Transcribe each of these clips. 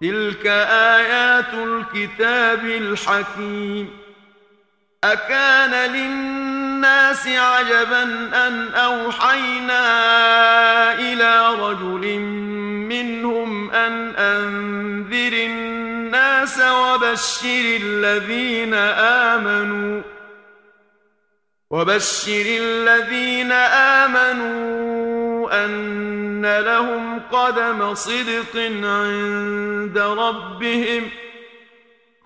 تلك آيات الكتاب الحكيم أكان للناس عجبا أن أوحينا إلى رجل منهم أن أنذر الناس وبشر الذين آمنوا وبشر الذين آمنوا أن لهم قدم صدق عند ربهم.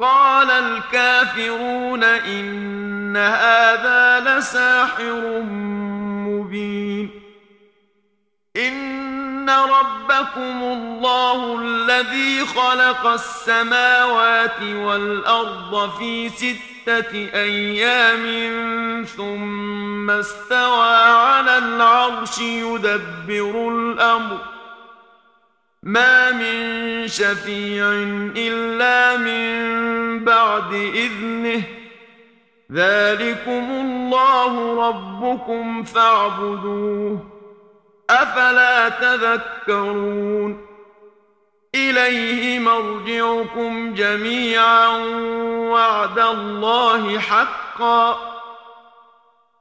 قال الكافرون إن هذا لساحر مبين. إن ربكم الله الذي خلق السماوات والأرض في ستة أيام ثم استوى على العرش يدبر الأمر. ما من شفيع إلا من بعد إذنه. ذلكم الله ربكم فاعبدوه. أفلا تذكرون؟ إليه مرجعكم جميعا وعد الله حقا.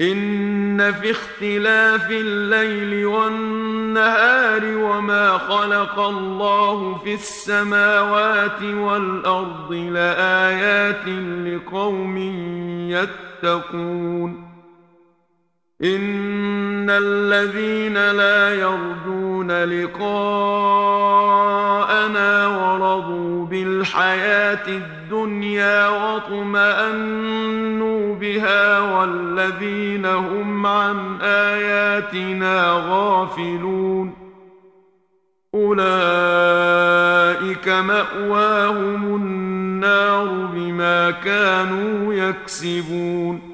إن في اختلاف الليل والنهار وما خلق الله في السماوات والأرض لآيات لقوم يتقون. إن الذين لا يرجون لقاءنا ورضوا بالحياة الدنيا واطمأنوا بها والذين هم عن آياتنا غافلون. أولئك مأواهم النار بما كانوا يكسبون.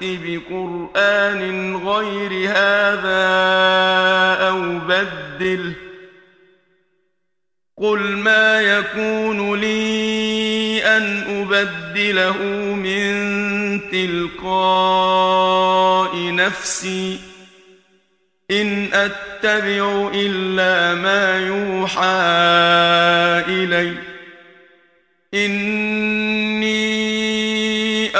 نات بقرآن غير هذا أو بدله قل ما يكون لي أن أبدله من تلقاء نفسي إن أتبع إلا ما يوحى إلي إني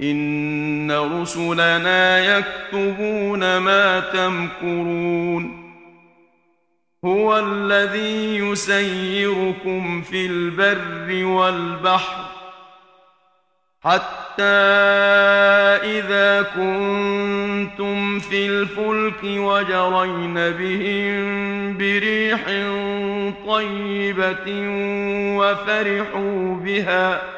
ان رسلنا يكتبون ما تمكرون هو الذي يسيركم في البر والبحر حتى إذا كنتم في الفلك وجرين بهم بريح طيبة وفرحوا بها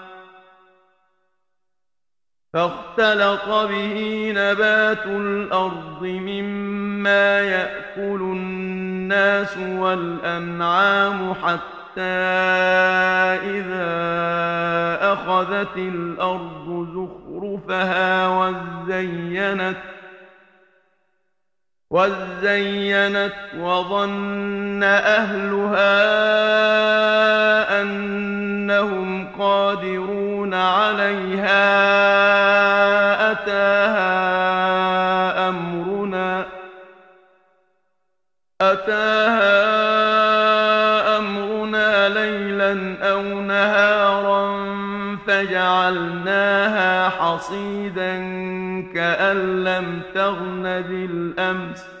فاختلط به نبات الأرض مما يأكل الناس والأنعام حتى إذا أخذت الأرض زخرفها وزينت وزينت وظن أهلها أنهم قادرون عليها أتاها أمرنا أتاها أمرنا ليلا أو نهارا فجعلناها حصيدا كأن لم تغن بالأمس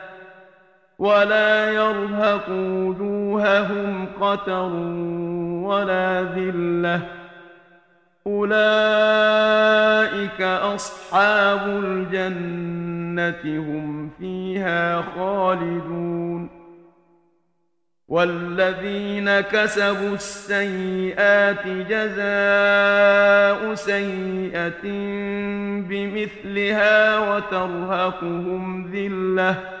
ولا يرهق وجوههم قتر ولا ذلة. أولئك أصحاب الجنة هم فيها خالدون. والذين كسبوا السيئات جزاء سيئة بمثلها وترهقهم ذلة.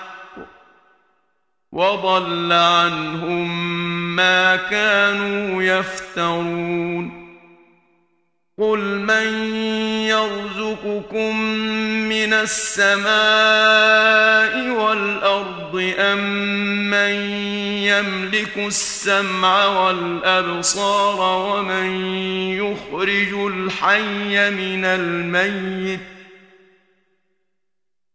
وضل عنهم ما كانوا يفترون. قل من يرزقكم من السماء والأرض أم من يملك السمع والأبصار ومن يخرج الحي من الميت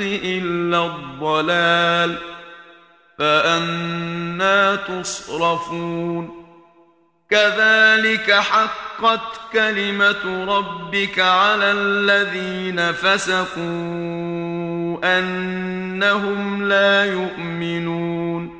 إلا الضلال فأنا تصرفون. كذلك حقت كلمة ربك على الذين فسقوا أنهم لا يؤمنون.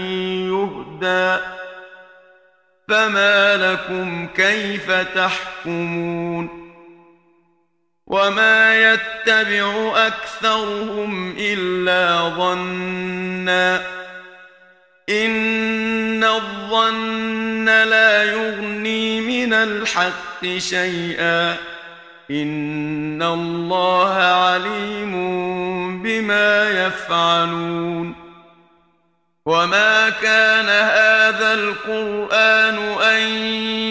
يهدى فما لكم كيف تحكمون وما يتبع أكثرهم إلا ظنا إن الظن لا يغني من الحق شيئا إن الله عليم بما يفعلون وما كان هذا القران ان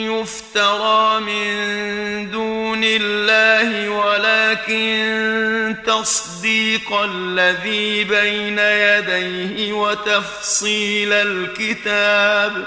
يفترى من دون الله ولكن تصديق الذي بين يديه وتفصيل الكتاب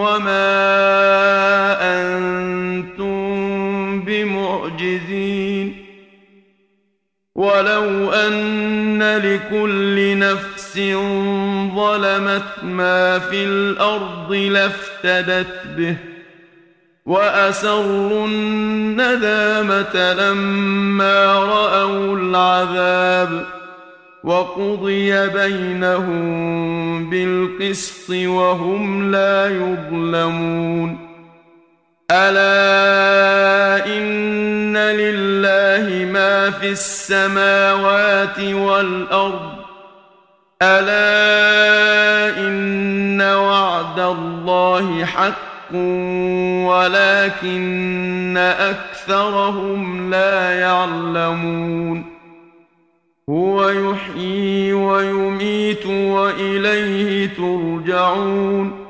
وما أنتم بمعجزين ولو أن لكل نفس ظلمت ما في الأرض لافتدت به وأسروا الندامة لما رأوا العذاب ۖ وقضي بينهم بالقسط وهم لا يظلمون. ألا إن لله ما في السماوات والأرض. ألا إن وعد الله حق ولكن أكثرهم لا يعلمون. هو يحيي ويميت وإليه ترجعون.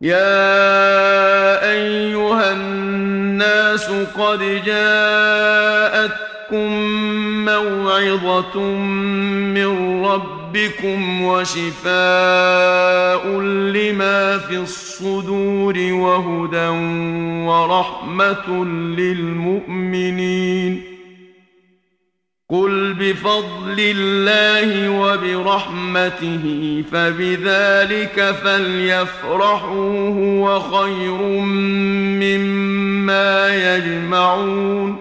يا أيها الناس قد جاءتكم موعظة من ربكم وشفاء لما في الصدور وهدى ورحمة للمؤمنين. قل بفضل الله وبرحمته فبذلك فليفرحوا هو خير مما يجمعون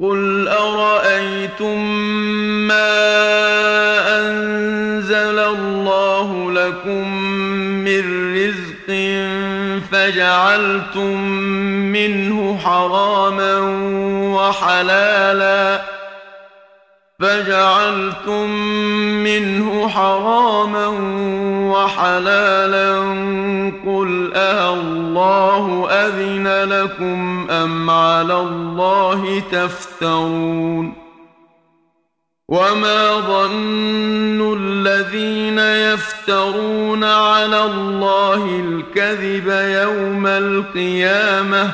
قل ارايتم ما انزل الله لكم من رزق فجعلتم منه حراما وحلالا فجعلتم منه حراما وحلالا قل أه الله أذن لكم أم على الله تفترون وما ظن الذين يفترون على الله الكذب يوم القيامة.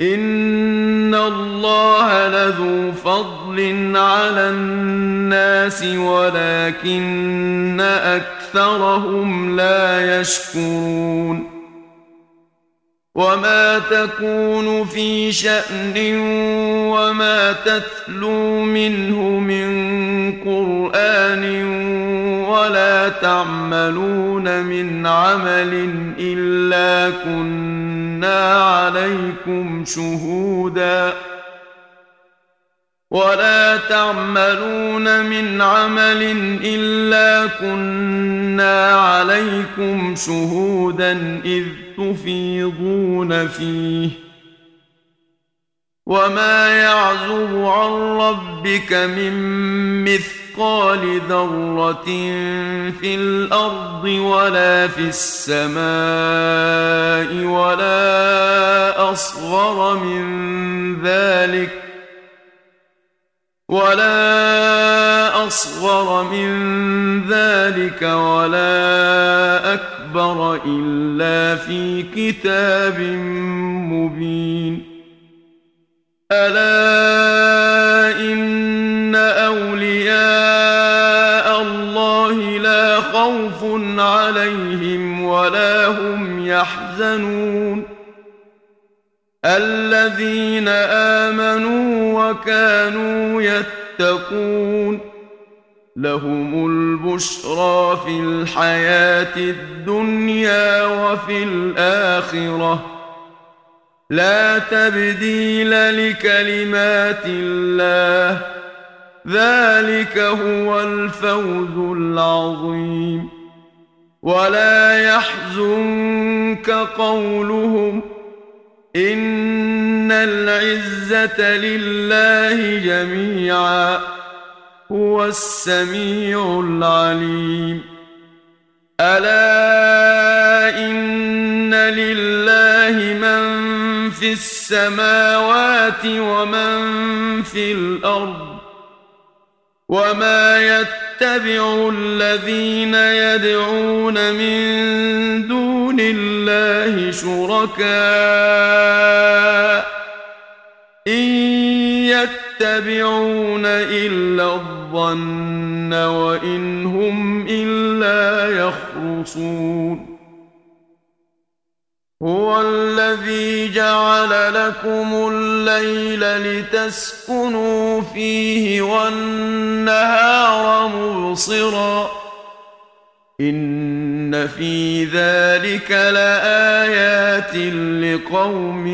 إن الله لذو فضل على الناس ولكن أكثرهم لا يشكرون. وما تكون في شأن وما تتلو منه من قرآن ولا تعملون من عمل إلا كنا عليكم شهوداً ولا تعملون من عمل الا كنا عليكم شهودا اذ تفيضون فيه وما يعزب عن ربك من مثقال ذرة في الأرض ولا في السماء ولا أصغر من ذلك ولا أصغر من ذلك ولا أكبر إلا في كتاب مبين ألا عليهم ولا هم يحزنون. الذين آمنوا وكانوا يتقون. لهم البشرى في الحياة الدنيا وفي الآخرة. لا تبديل لكلمات الله. ذلك هو الفوز العظيم. ولا يحزنك قولهم إن العزة لله جميعا هو السميع العليم. ألا إن لله من في السماوات ومن في الأرض وما يتبع الذين يدعون من دون الله شركاء إن يتبعون إلا الظن وإن هم إلا يخرصون هو الذي جعل لكم الليل لتسكنوا فيه والنهار مبصرا إن في ذلك لآيات لقوم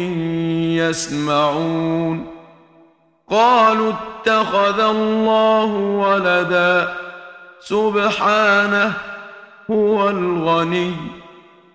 يسمعون قالوا اتخذ الله ولدا سبحانه هو الغني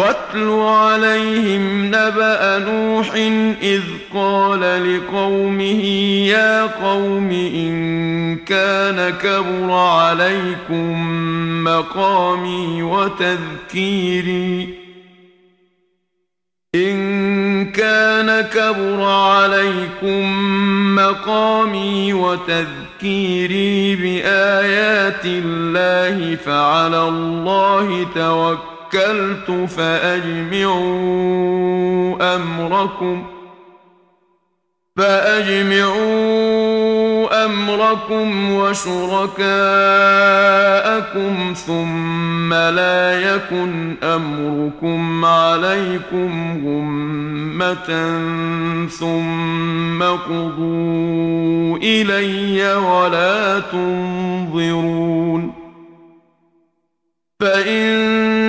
واتل عليهم نبأ نوح إذ قال لقومه يا قوم إن كان كبر عليكم مقامي وتذكيري. إن كان كبر عليكم مقامي وتذكيري بآيات الله فعلى الله توكل توكلت فأجمعوا أمركم. فأجمعوا أمركم وشركاءكم ثم لا يكن أمركم عليكم غمة ثم قضوا إلي ولا تنظرون. فإن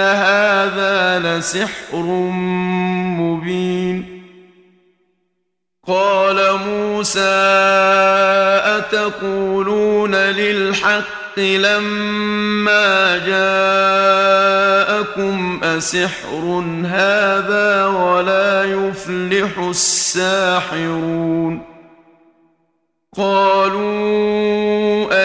هذا لسحر مبين قال موسى اتقولون للحق لما جاءكم اسحر هذا ولا يفلح الساحرون قالوا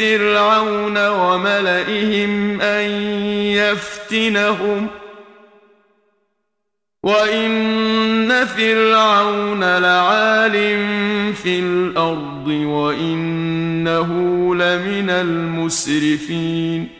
فرعون وملئهم أن يفتنهم وإن فرعون لعال في الأرض وإنه لمن المسرفين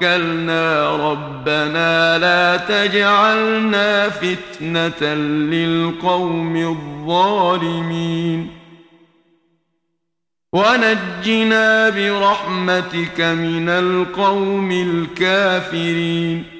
توكلنا ربنا لا تجعلنا فتنة للقوم الظالمين. ونجنا برحمتك من القوم الكافرين.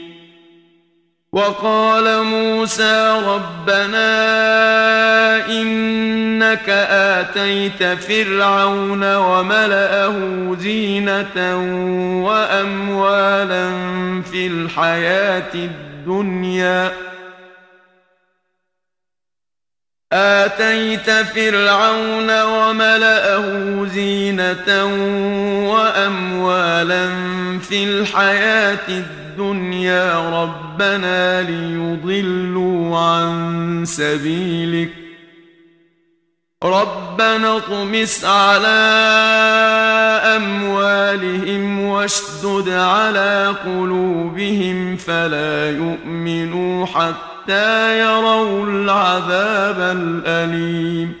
وقال موسى ربنا إنك آتيت فرعون وملأه زينة وأموالا في الحياة الدنيا. آتيت فرعون وملأه زينة وأموالا في الحياة الدنيا. الدنيا ربنا ليضلوا عن سبيلك. ربنا اطمس على أموالهم واشدد على قلوبهم فلا يؤمنوا حتى يروا العذاب الأليم.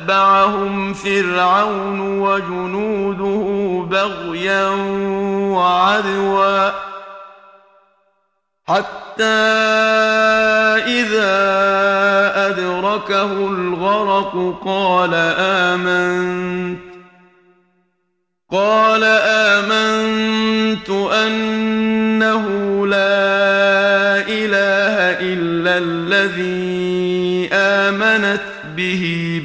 فاتبعهم فرعون وجنوده بغيا وعدوا حتى اذا ادركه الغرق قال امنت قال آمنت أنه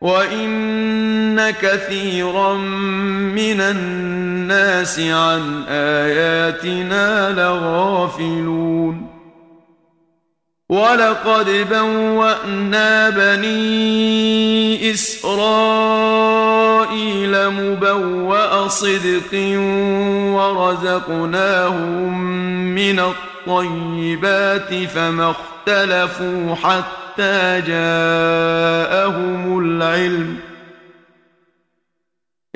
وان كثيرا من الناس عن اياتنا لغافلون ولقد بوانا بني اسرائيل مبوا صدق ورزقناهم من الطيبات فما اختلفوا حتى جاءهم العلم.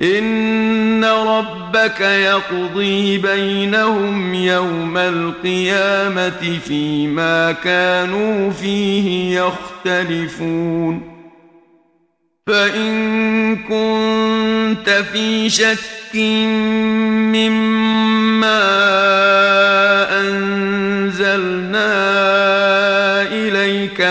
إن ربك يقضي بينهم يوم القيامة فيما كانوا فيه يختلفون. فإن كنت في شك مما انزلنا إليك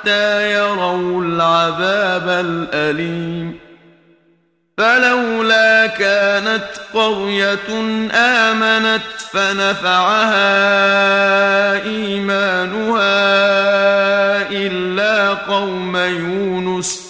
حتى يروا العذاب الأليم. فلولا كانت قرية آمنت فنفعها إيمانها إلا قوم يونس.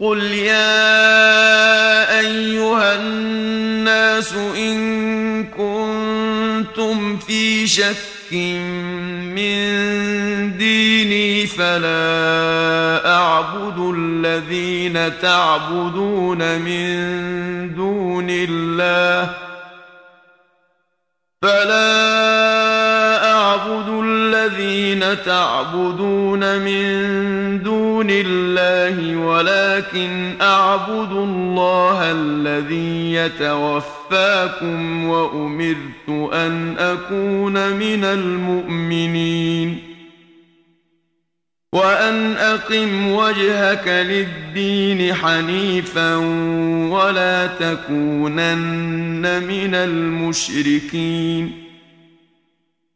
قل يا ايها الناس ان كنتم في شك من ديني فلا اعبد الذين تعبدون من دون الله فلا تعبدون من دون الله ولكن أعبد الله الذي يتوفاكم وأمرت أن أكون من المؤمنين. وأن أقم وجهك للدين حنيفا ولا تكونن من المشركين.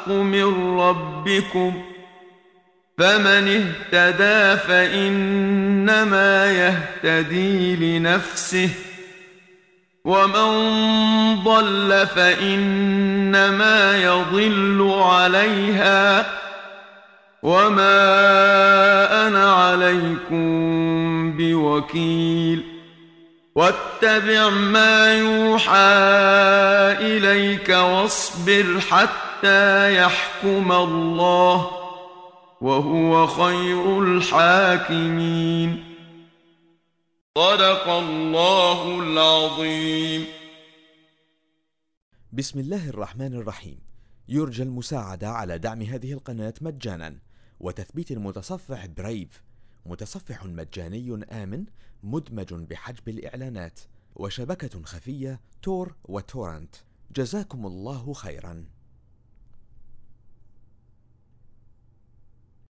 الحق من ربكم فمن اهتدى فإنما يهتدي لنفسه ومن ضل فإنما يضل عليها وما أنا عليكم بوكيل واتبع ما يوحى إليك واصبر حتى يحكم الله وهو خير الحاكمين. صدق الله العظيم. بسم الله الرحمن الرحيم. يرجى المساعدة على دعم هذه القناة مجانا وتثبيت المتصفح برايف. متصفح مجاني آمن مدمج بحجب الإعلانات وشبكة خفية تور وتورنت. جزاكم الله خيرا.